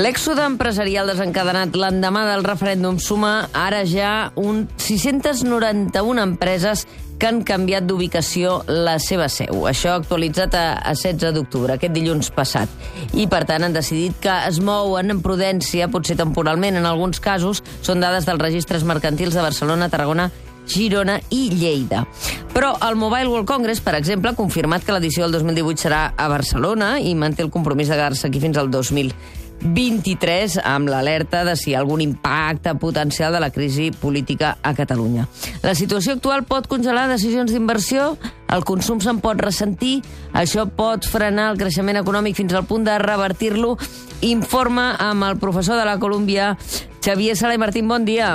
L'èxode empresarial desencadenat l'endemà del referèndum suma ara ja un 691 empreses que han canviat d'ubicació la seva seu. Això actualitzat a, a 16 d'octubre, aquest dilluns passat. I, per tant, han decidit que es mouen en prudència, potser temporalment en alguns casos, són dades dels registres mercantils de Barcelona, Tarragona Girona i Lleida. Però el Mobile World Congress, per exemple, ha confirmat que l'edició del 2018 serà a Barcelona i manté el compromís de quedar-se aquí fins al 2023 amb l'alerta de si hi ha algun impacte potencial de la crisi política a Catalunya. La situació actual pot congelar decisions d'inversió, el consum se'n pot ressentir, això pot frenar el creixement econòmic fins al punt de revertir-lo. Informa amb el professor de la Colúmbia, Xavier Sala i Martín, bon dia.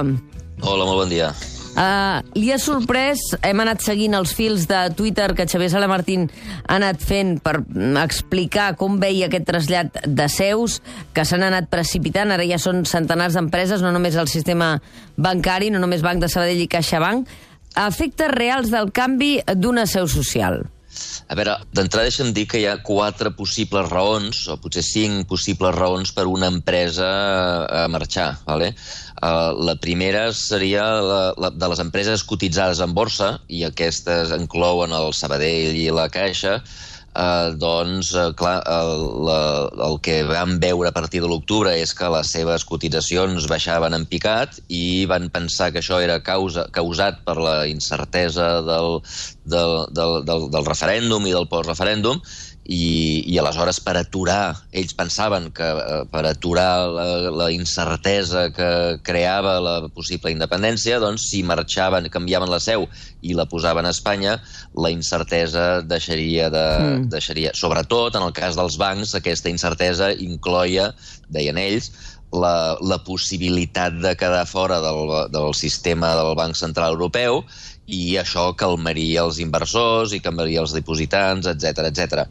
Hola, molt bon dia. Uh, li ha sorprès, hem anat seguint els fils de Twitter que Xavier Sala Martín ha anat fent per explicar com veia aquest trasllat de seus, que s'han anat precipitant, ara ja són centenars d'empreses, no només el sistema bancari, no només Banc de Sabadell i CaixaBank, efectes reals del canvi d'una seu social. A veure, d'entrada deixa'm dir que hi ha quatre possibles raons, o potser cinc possibles raons per una empresa a marxar. ¿vale? Uh, la primera seria la, la, de les empreses cotitzades en borsa, i aquestes inclouen el Sabadell i la Caixa, eh, doncs, eh, clar, el, la, el que vam veure a partir de l'octubre és que les seves cotitzacions baixaven en picat i van pensar que això era causa, causat per la incertesa del, del, del, del, del referèndum i del postreferèndum i, i aleshores per aturar, ells pensaven que eh, per aturar la, la incertesa que creava la possible independència, doncs si marxaven, canviaven la seu i la posaven a Espanya, la incertesa deixaria de... Mm. deixaria. Sobretot, en el cas dels bancs, aquesta incertesa incloia, deien ells, la, la possibilitat de quedar fora del, del sistema del Banc Central Europeu i això calmaria els inversors i calmaria els dipositants, etc etc.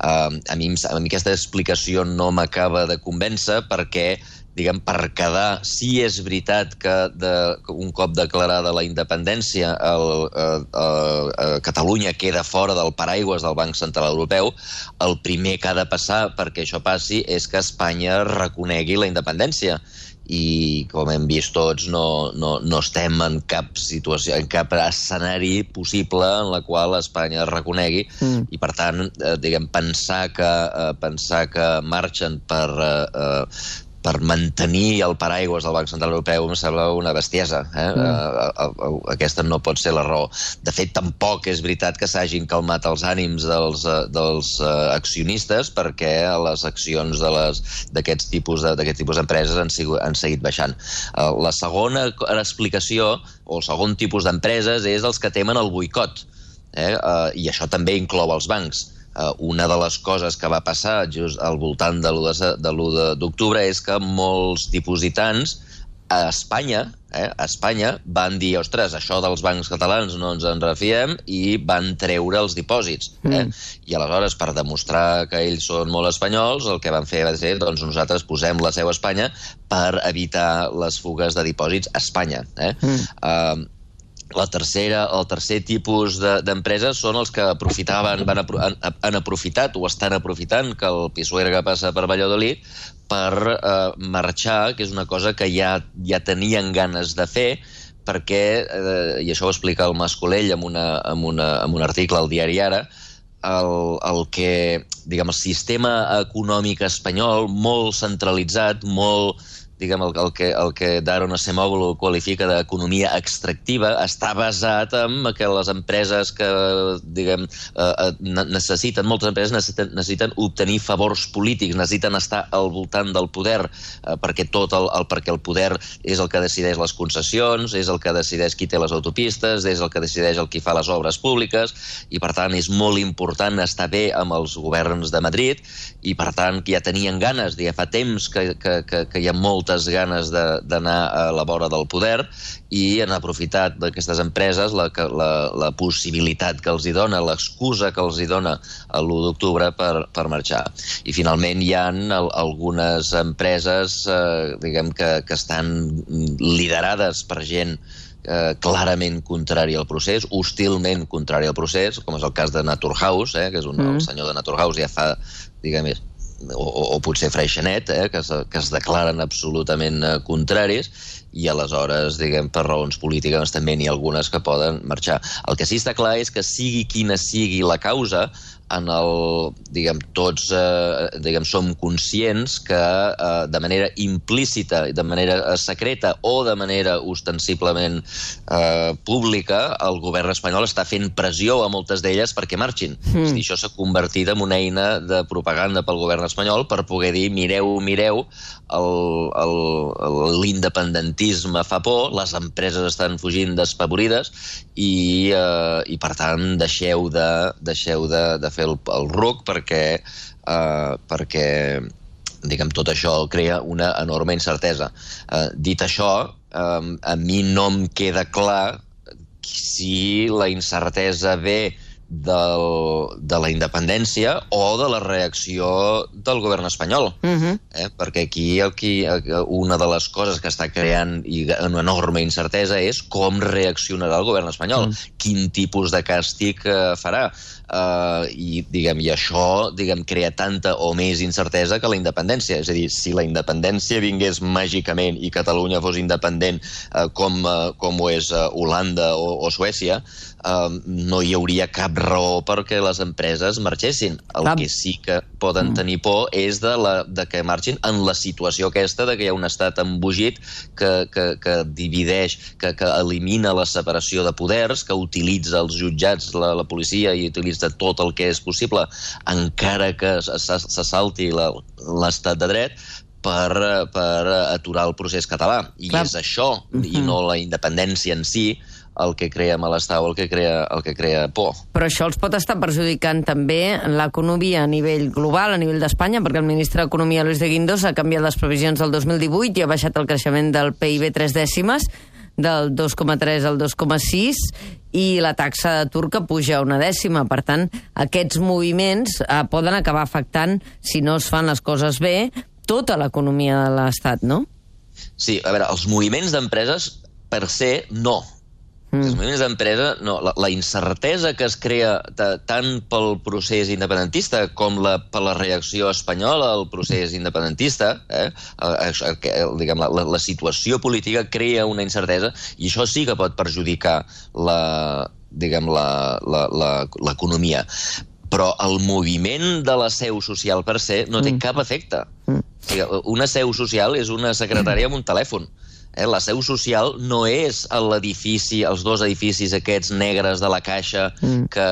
Uh, a, mi, a mi aquesta explicació no m'acaba de convèncer perquè diguem, per quedar, si és veritat que de, un cop declarada la independència el, el, el, el, Catalunya queda fora del paraigües del Banc Central Europeu, el primer que ha de passar perquè això passi és que Espanya reconegui la independència i com hem vist tots no, no, no estem en cap situació, en cap escenari possible en la qual Espanya es reconegui mm. i per tant, eh, diguem, pensar que, eh, pensar que marxen per eh, eh, per mantenir el paraigües del Banc Central Europeu em sembla una bestiesa. Eh? Mm. Uh, aquesta no pot ser la raó. De fet, tampoc és veritat que s'hagin calmat els ànims dels, uh, dels uh, accionistes perquè les accions d'aquests tipus d'aquest tipus d'empreses han, han seguit baixant. La segona explicació, o el segon tipus d'empreses, és els que temen el boicot. Eh? I això també inclou els bancs Uh, una de les coses que va passar just al voltant de l'1 d'octubre és que molts dipositants a Espanya, eh, a Espanya van dir, ostres, això dels bancs catalans no ens en refiem i van treure els dipòsits. Eh? Mm. I aleshores, per demostrar que ells són molt espanyols, el que van fer va ser, doncs nosaltres posem la seu a Espanya per evitar les fugues de dipòsits a Espanya. Eh? Mm. Uh, la tercera, el tercer tipus d'empreses de, són els que aprofitaven, van apro han, han aprofitat o estan aprofitant que el Pisuerga passa per Valladolid per eh, marxar, que és una cosa que ja, ja tenien ganes de fer, perquè, eh, i això ho explica el Mascolell en, una, en, una, en un article al diari Ara, el, el que, diguem, el sistema econòmic espanyol, molt centralitzat, molt diguem, el, el que, el que Daron Acemoglu qualifica d'economia extractiva, està basat en que les empreses que, diguem, eh, eh necessiten, moltes empreses necessiten, necessiten obtenir favors polítics, necessiten estar al voltant del poder, eh, perquè tot el, el, perquè el poder és el que decideix les concessions, és el que decideix qui té les autopistes, és el que decideix el qui fa les obres públiques, i per tant és molt important estar bé amb els governs de Madrid, i per tant ja tenien ganes, ja fa temps que, que, que, que hi ha molta moltes ganes d'anar a la vora del poder i han aprofitat d'aquestes empreses la, la, la possibilitat que els hi dona, l'excusa que els hi dona l'1 d'octubre per, per marxar. I finalment hi ha algunes empreses eh, diguem que, que estan liderades per gent eh, clarament contrari al procés, hostilment contrari al procés, com és el cas de Naturhaus, eh, que és un, mm. el senyor de Naturhaus ja fa, diguem, o, o potser Freixenet, eh, que, es, que es declaren absolutament eh, contraris, i aleshores, diguem, per raons polítiques també n'hi ha algunes que poden marxar. El que sí està clar és que sigui quina sigui la causa, en el, diguem, tots eh, diguem, som conscients que eh, de manera implícita, de manera eh, secreta o de manera ostensiblement eh, pública, el govern espanyol està fent pressió a moltes d'elles perquè marxin. Mm. És dir, això s'ha convertit en una eina de propaganda pel govern espanyol per poder dir mireu, mireu, l'independentisme fa por, les empreses estan fugint despavorides i, eh, i per tant deixeu de, deixeu de, de fer el, el RUC perquè, eh, perquè diguem, tot això crea una enorme incertesa. Eh, dit això, eh, a mi no em queda clar si la incertesa ve del, de la independència o de la reacció del govern espanyol. Uh mhm. -huh. eh? Perquè aquí, aquí una de les coses que està creant i una enorme incertesa és com reaccionarà el govern espanyol, uh mm. -huh. quin tipus de càstig eh, farà eh, i, diguem, i això diguem, crea tanta o més incertesa que la independència. És a dir, si la independència vingués màgicament i Catalunya fos independent eh, com, eh, com ho és eh, Holanda o, o Suècia, eh, no hi hauria cap raó perquè les empreses marxessin. El Clar. que sí que poden mm. tenir por és de, la, de que marxin en la situació aquesta de que hi ha un estat embogit que, que, que divideix, que, que elimina la separació de poders, que utilitza els jutjats, la, la policia i utilitza tot el que és possible, encara que se salti l'estat de dret, per, per aturar el procés català. I Clar. és això, mm -hmm. i mm-hmm. no la independència en si, el que crea malestar o el que crea, el que crea por. Però això els pot estar perjudicant també l'economia a nivell global, a nivell d'Espanya, perquè el ministre d'Economia, Luis de Guindos, ha canviat les previsions del 2018 i ha baixat el creixement del PIB tres dècimes, del 2,3 al 2,6 i la taxa de turca puja una dècima. Per tant, aquests moviments eh, poden acabar afectant, si no es fan les coses bé, tota l'economia de l'Estat, no? Sí, a veure, els moviments d'empreses per ser no, Mm. Els moviments d'empresa, no, la, la incertesa que es crea de, tant pel procés independentista com la, per la reacció espanyola al procés independentista, eh, el, el, el, diguem, la, la, la situació política crea una incertesa i això sí que pot perjudicar la, diguem, l'economia però el moviment de la seu social per se no té mm. cap efecte. Mm. O sigui, una seu social és una secretària amb un telèfon. Eh, la seu social no és l'edifici, els dos edificis aquests negres de la Caixa mm. que,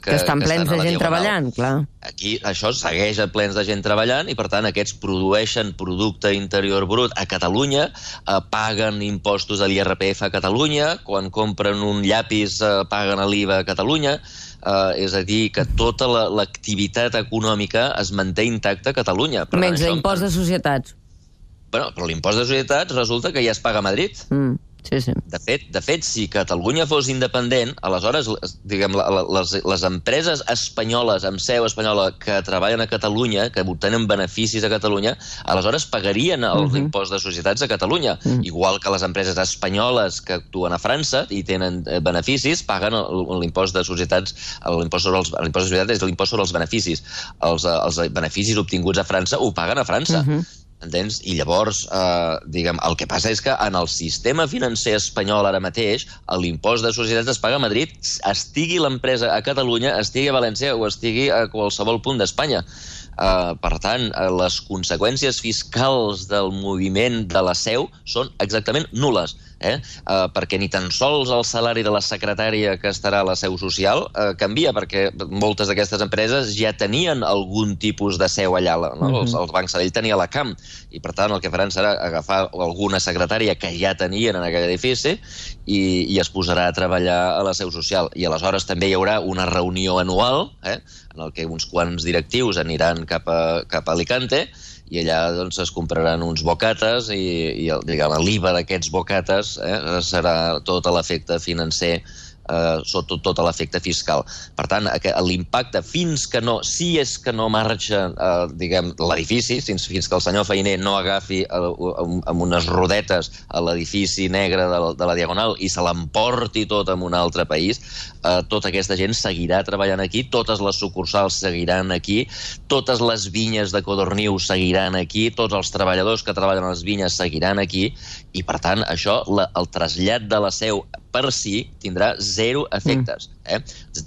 que, que estan que plens estan de gent treballant, clar. Aquí això segueix plens de gent treballant i, per tant, aquests produeixen producte interior brut a Catalunya, eh, paguen impostos a l'IRPF a Catalunya, quan compren un llapis eh, paguen l'IVA a Catalunya, eh, és a dir, que tota l'activitat la, econòmica es manté intacta a Catalunya. Per Menys l'impost de societats. Bueno, però l'impost de societats resulta que ja es paga a Madrid. Mm. Sí, sí. De fet, de fet, si Catalunya fos independent, aleshores, diguem, les, les empreses espanyoles amb seu espanyola que treballen a Catalunya, que obtenen beneficis a Catalunya, aleshores pagarien el uh -huh. impost de societats a Catalunya. Uh mm. -huh. Igual que les empreses espanyoles que actuen a França i tenen eh, beneficis, paguen l'impost de societats, l'impost sobre els, l'impost de societats és l'impost sobre els beneficis. Els, eh, els beneficis obtinguts a França ho paguen a França. Uh -huh Entens? I llavors, eh, diguem, el que passa és que en el sistema financer espanyol ara mateix, l'impost de societats es paga a Madrid, estigui l'empresa a Catalunya, estigui a València o estigui a qualsevol punt d'Espanya. Uh, per tant, uh, les conseqüències fiscals del moviment de la seu són exactament nules eh? Uh, perquè ni tan sols el salari de la secretària que estarà a la seu social uh, canvia, perquè moltes d'aquestes empreses ja tenien algun tipus de seu allà. No? Uh -huh. els, els bancs Sabell tenia la CAM, i per tant el que faran serà agafar alguna secretària que ja tenien en aquell edifici i, i es posarà a treballar a la seu social. I aleshores també hi haurà una reunió anual, eh? en el que uns quants directius aniran cap a, cap a Alicante i allà doncs, es compraran uns bocates i, i l'IVA d'aquests bocates eh, serà tot l'efecte financer eh, sota tot l'efecte fiscal. Per tant, l'impacte fins que no, si és que no marxa, eh, diguem, l'edifici, fins, fins que el senyor Feiner no agafi eh, amb unes rodetes a l'edifici negre de la, de la Diagonal i se l'emporti tot en un altre país, eh, tota aquesta gent seguirà treballant aquí, totes les sucursals seguiran aquí, totes les vinyes de Codorniu seguiran aquí, tots els treballadors que treballen a les vinyes seguiran aquí, i per tant, això, la, el trasllat de la seu per si tindrà zero efectes. Mm. Eh?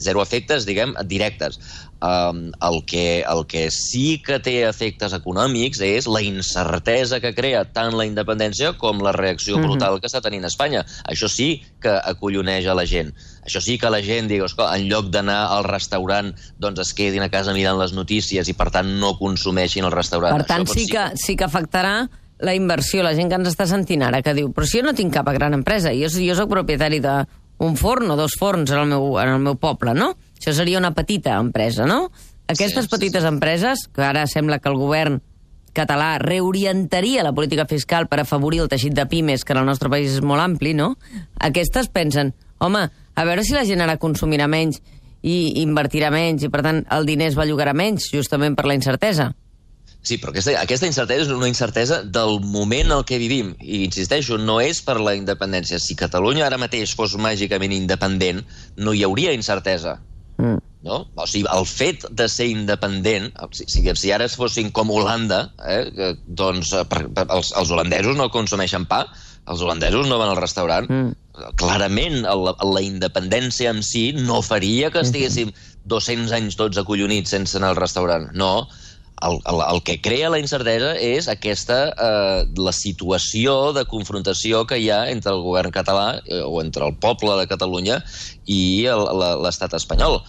Zero efectes, diguem, directes. Um, el, que, el que sí que té efectes econòmics és la incertesa que crea tant la independència com la reacció mm -hmm. brutal que està tenint Espanya. Això sí que acolloneix a la gent. Això sí que la gent digui, en lloc d'anar al restaurant, doncs es quedin a casa mirant les notícies i, per tant, no consumeixin el restaurant. Per tant, sí, sí que, sí que afectarà la inversió, la gent que ens està sentint ara, que diu, però si jo no tinc cap gran empresa, jo, jo sóc propietari d'un forn o dos forns en el, meu, en el meu poble, no? Això seria una petita empresa, no? Aquestes sí, petites sí, sí. empreses, que ara sembla que el govern català reorientaria la política fiscal per afavorir el teixit de pimes, que en el nostre país és molt ampli, no? Aquestes pensen, home, a veure si la gent ara consumirà menys i invertirà menys i, per tant, el diner es bellugarà menys, justament per la incertesa. Sí, però aquesta, aquesta incertesa és una incertesa del moment en el que vivim. I insisteixo, no és per la independència. Si Catalunya ara mateix fos màgicament independent, no hi hauria incertesa. Mm. No? O sigui, el fet de ser independent, si, si, ara fossin com Holanda, eh, doncs eh, per, per, els, els holandesos no consumeixen pa, els holandesos no van al restaurant. Mm. Clarament, la, la independència en si no faria que estiguéssim 200 anys tots acollonits sense anar al restaurant. No, el, el, el que crea la incertesa és aquesta, eh, la situació de confrontació que hi ha entre el govern català eh, o entre el poble de Catalunya i l'estat espanyol.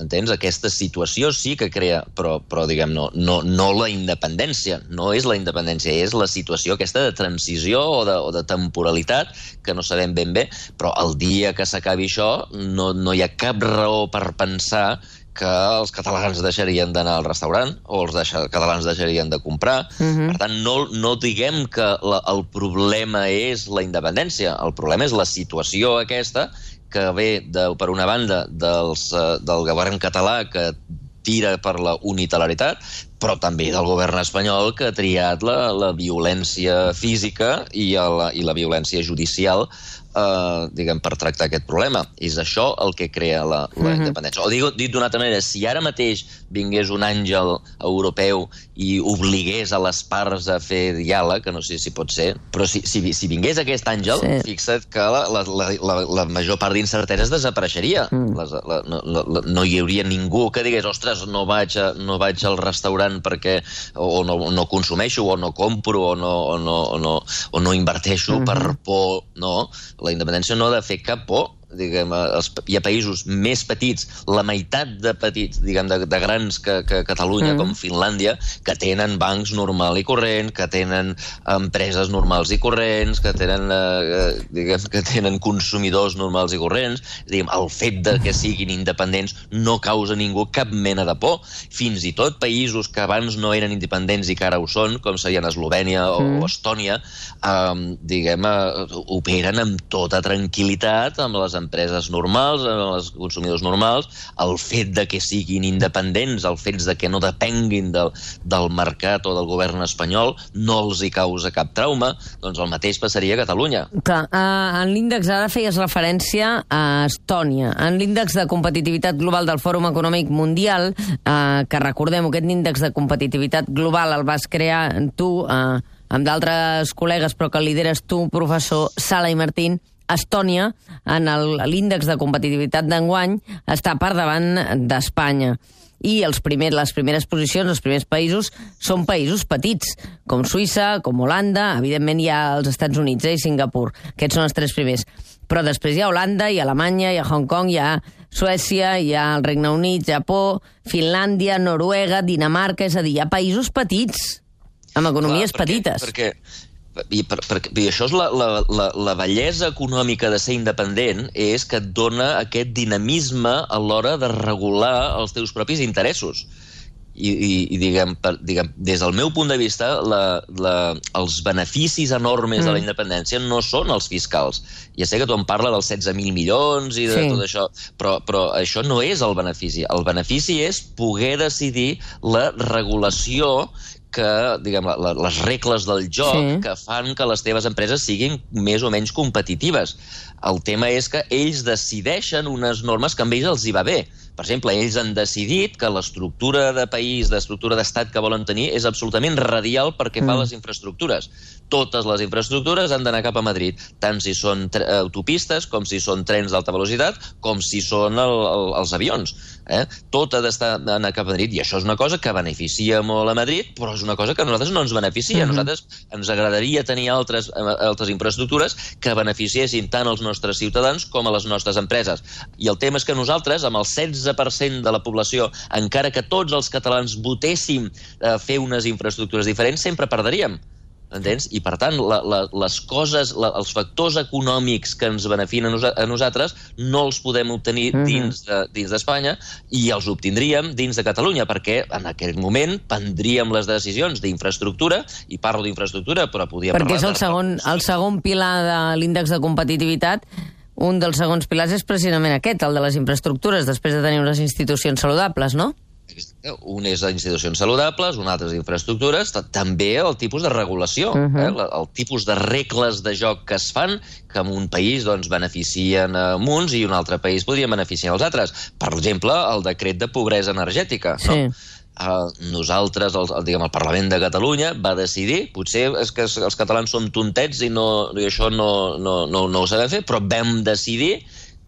Entens? Aquesta situació sí que crea, però, però diguem, no, no, no la independència, no és la independència, és la situació aquesta de transició o de, o de temporalitat que no sabem ben bé, però el dia que s'acabi això no, no hi ha cap raó per pensar que els catalans deixarien d'anar al restaurant o els deixa, catalans deixarien de comprar. Uh mhm. -huh. Per tant, no, no diguem que la, el problema és la independència, el problema és la situació aquesta que ve, de, per una banda, dels, uh, del govern català que tira per la unitalaritat, però també del govern espanyol que ha triat la, la violència física i, el, i la violència judicial eh, diguem, per tractar aquest problema. És això el que crea la, la mhm. -huh. independència. O dic, dit d'una altra manera, si ara mateix vingués un àngel europeu i obligués a les parts a fer diàleg, que no sé si pot ser, però si, si, si vingués aquest àngel, sí. fixa't que la, la, la, la, la major part d'incerteses desapareixeria. Mm. Les, la, la, la, no hi hauria ningú que digués, ostres, no vaig, a, no vaig al restaurant perquè o no, no consumeixo, o no compro, o no, o no, o no, o no inverteixo mm -hmm. per por, no? La independència no ha de fer cap por diguem, els, hi ha països més petits, la meitat de petits, diguem, de, de grans que, que Catalunya, mm. com Finlàndia, que tenen bancs normal i corrent, que tenen empreses normals i corrents, que tenen, eh, diguem, que tenen consumidors normals i corrents. Diguem, el fet de que siguin independents no causa ningú cap mena de por. Fins i tot països que abans no eren independents i que ara ho són, com serien Eslovènia o, mm. Estònia, eh, diguem, eh, operen amb tota tranquil·litat amb les empreses normals, els consumidors normals, el fet de que siguin independents, el fet de que no depenguin del, del mercat o del govern espanyol, no els hi causa cap trauma, doncs el mateix passaria a Catalunya. Clar, uh, en l'índex ara feies referència a Estònia. En l'índex de competitivitat global del Fòrum Econòmic Mundial, uh, que recordem, aquest índex de competitivitat global el vas crear tu, amb d'altres col·legues, però que lideres tu, professor Sala i Martín, Estònia, en l'índex de competitivitat d'enguany, està per davant d'Espanya. I els primers, les primeres posicions, els primers països, són països petits, com Suïssa, com Holanda, evidentment hi ha els Estats Units eh, i Singapur. Aquests són els tres primers. Però després hi ha Holanda, hi ha Alemanya, hi ha Hong Kong, hi ha Suècia, hi ha el Regne Unit, Japó, Finlàndia, Noruega, Dinamarca... És a dir, hi ha països petits, amb economies Clar, perquè, petites. Perquè i, per, per, i això és la, la, la, la bellesa econòmica de ser independent, és que et dona aquest dinamisme a l'hora de regular els teus propis interessos. I, i, i diguem, per, diguem, des del meu punt de vista, la, la, els beneficis enormes mm. de la mm. independència no són els fiscals. Ja sé que tu em parla dels 16.000 milions i de sí. tot això, però, però això no és el benefici. El benefici és poder decidir la regulació que, diguem, la, les regles del joc sí. que fan que les teves empreses siguin més o menys competitives. El tema és que ells decideixen unes normes que a ells els hi va bé. Per exemple, ells han decidit que l'estructura de país, l'estructura d'estat que volen tenir és absolutament radial perquè mm. fa les infraestructures. Totes les infraestructures han d'anar cap a Madrid, tant si són autopistes, com si són trens d'alta velocitat, com si són el, el, els avions. Eh? Tot ha d'estar anar cap a Madrid, i això és una cosa que beneficia molt a Madrid, però és una cosa que a nosaltres no ens beneficia. Mm -hmm. nosaltres ens agradaria tenir altres, eh, altres infraestructures que beneficiessin tant als nostres ciutadans com a les nostres empreses. I el tema és que nosaltres, amb el 16% de la població, encara que tots els catalans votéssim a fer unes infraestructures diferents, sempre perdríem entens? I, per tant, la, la, les coses, la, els factors econòmics que ens beneficien a, nosa, a nosaltres no els podem obtenir mm -hmm. dins de, dins d'Espanya i els obtindríem dins de Catalunya, perquè en aquell moment prendríem les decisions d'infraestructura, i parlo d'infraestructura, però podria perquè parlar... Perquè és el segon, el segon pilar de l'índex de competitivitat un dels segons pilars és precisament aquest, el de les infraestructures, després de tenir unes institucions saludables, no? Un és institucions saludables, un altre és infraestructures, també el tipus de regulació, uh -huh. eh? el tipus de regles de joc que es fan, que en un país doncs, beneficien a uns i un altre país podria beneficiar als altres. Per exemple, el decret de pobresa energètica. Sí. No? Uh, nosaltres, el, el, diguem, el Parlament de Catalunya va decidir, potser és que els catalans som tontets i, no, i això no, no, no, no ho sabem fer, però vam decidir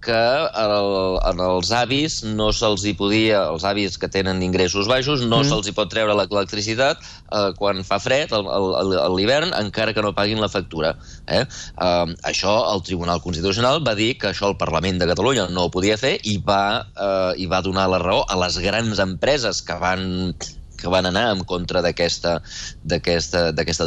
que el, en els avis no se'ls hi podia, els avis que tenen ingressos baixos, no mm. se'ls hi pot treure l'electricitat eh, quan fa fred, a l'hivern, encara que no paguin la factura. Eh? Eh, això el Tribunal Constitucional va dir que això el Parlament de Catalunya no ho podia fer i va, eh, i va donar la raó a les grans empreses que van que van anar en contra d'aquesta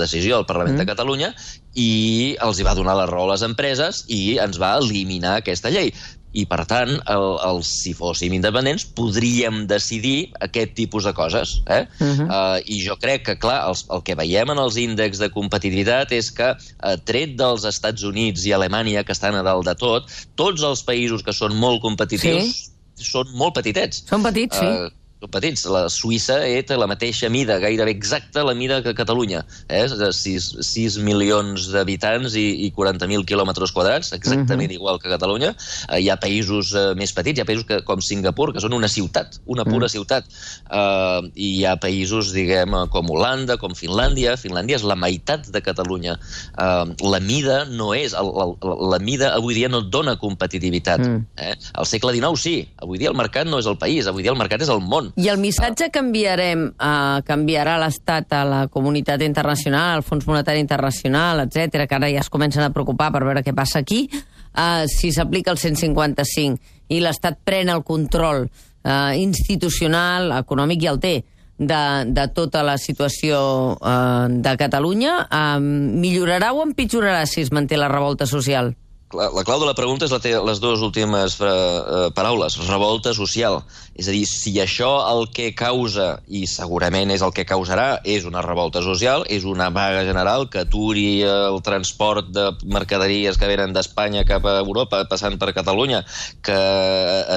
decisió al Parlament mm. de Catalunya i els hi va donar la raó a les empreses i ens va eliminar aquesta llei i, per tant, el, el, si fóssim independents, podríem decidir aquest tipus de coses. Eh? Uh -huh. uh, I jo crec que, clar, els, el que veiem en els índexs de competitivitat és que, uh, tret dels Estats Units i Alemanya, que estan a dalt de tot, tots els països que són molt competitius sí. són molt petitets. Són petits, sí. Uh, petits. La Suïssa eh, té la mateixa mida, gairebé exacta la mida que Catalunya. Eh? De 6, 6 milions d'habitants i, i 40.000 quilòmetres quadrats, exactament uh -huh. igual que Catalunya. Eh, hi ha països eh, més petits, hi ha països que, com Singapur, que són una ciutat, una pura uh -huh. ciutat. Eh, I hi ha països, diguem, com Holanda, com Finlàndia. Finlàndia és la meitat de Catalunya. Eh, la mida no és... El, el, la mida avui dia no dona competitivitat. Uh mm. -huh. eh? Al segle XIX sí. Avui dia el mercat no és el país, avui dia el mercat és el món. I el missatge canviarem, uh, canviarà l'Estat a la comunitat internacional, al Fons Monetari Internacional, etc que ara ja es comencen a preocupar per veure què passa aquí, uh, si s'aplica el 155 i l'Estat pren el control uh, institucional, econòmic i el té, de, de tota la situació uh, de Catalunya, uh, millorarà o empitjorarà si es manté la revolta social? La, la clau de la pregunta és la té les dues últimes eh, eh, paraules, revolta social. És a dir, si això el que causa, i segurament és el que causarà, és una revolta social, és una vaga general que aturi el transport de mercaderies que venen d'Espanya cap a Europa, passant per Catalunya, que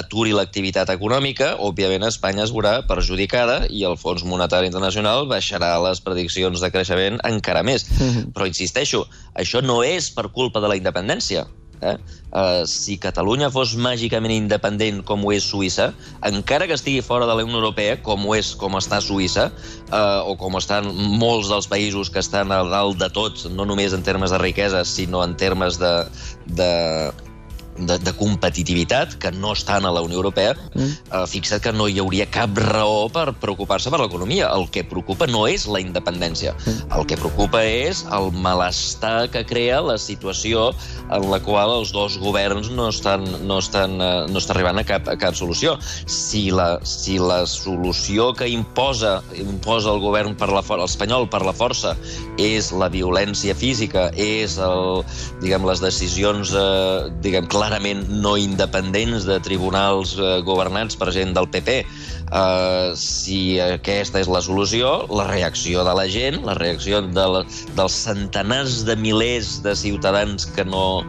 aturi l'activitat econòmica, òbviament Espanya es veurà perjudicada i el Fons Monetari Internacional baixarà les prediccions de creixement encara més. Mm -hmm. Però insisteixo, això no és per culpa de la independència Eh? Uh, si Catalunya fos màgicament independent com ho és Suïssa, encara que estigui fora de la Unió Europea, com ho és com està Suïssa, uh, o com estan molts dels països que estan a dalt de tot, no només en termes de riquesa, sinó en termes de, de, de, de competitivitat que no estan a la Unió Europea, mm. eh, fixa't que no hi hauria cap raó per preocupar-se per l'economia. El que preocupa no és la independència. Mm. El que preocupa és el malestar que crea la situació en la qual els dos governs no estan, no estan, eh, no estan arribant a cap, a cap solució. Si la, si la solució que imposa, imposa el govern per la for espanyol per la força és la violència física, és el, diguem, les decisions eh, diguem, clares clarament no independents de tribunals eh, governats per gent del PP. Eh, si aquesta és la solució, la reacció de la gent, la reacció de la, dels centenars de milers de ciutadans que no,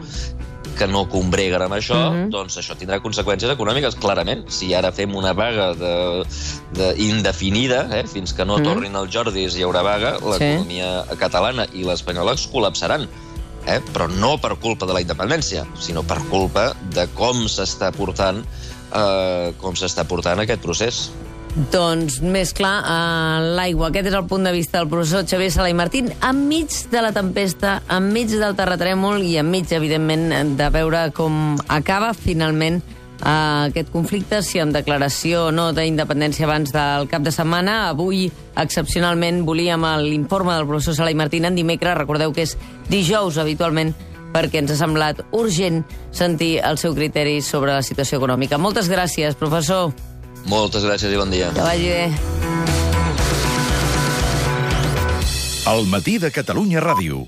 que no combreguen amb això, uh mhm. -huh. doncs això tindrà conseqüències econòmiques, clarament. Si ara fem una vaga de, de indefinida, eh, fins que no uh mhm. -huh. tornin els Jordis hi haurà vaga, l'economia sí. catalana i l'espanyola es col·lapsaran eh? però no per culpa de la independència, sinó per culpa de com s'està portant eh, com s'està portant aquest procés. Doncs més clar, eh, l'aigua. Aquest és el punt de vista del professor Xavier Sala i Martín, enmig de la tempesta, enmig del terratrèmol i enmig, evidentment, de veure com acaba finalment eh, aquest conflicte, si en declaració o no d'independència abans del cap de setmana. Avui, excepcionalment, volíem l'informe del professor Sala i Martín en dimecres. Recordeu que és dijous, habitualment, perquè ens ha semblat urgent sentir el seu criteri sobre la situació econòmica. Moltes gràcies, professor. Moltes gràcies i bon dia. Que vagi bé. El matí de Catalunya Ràdio.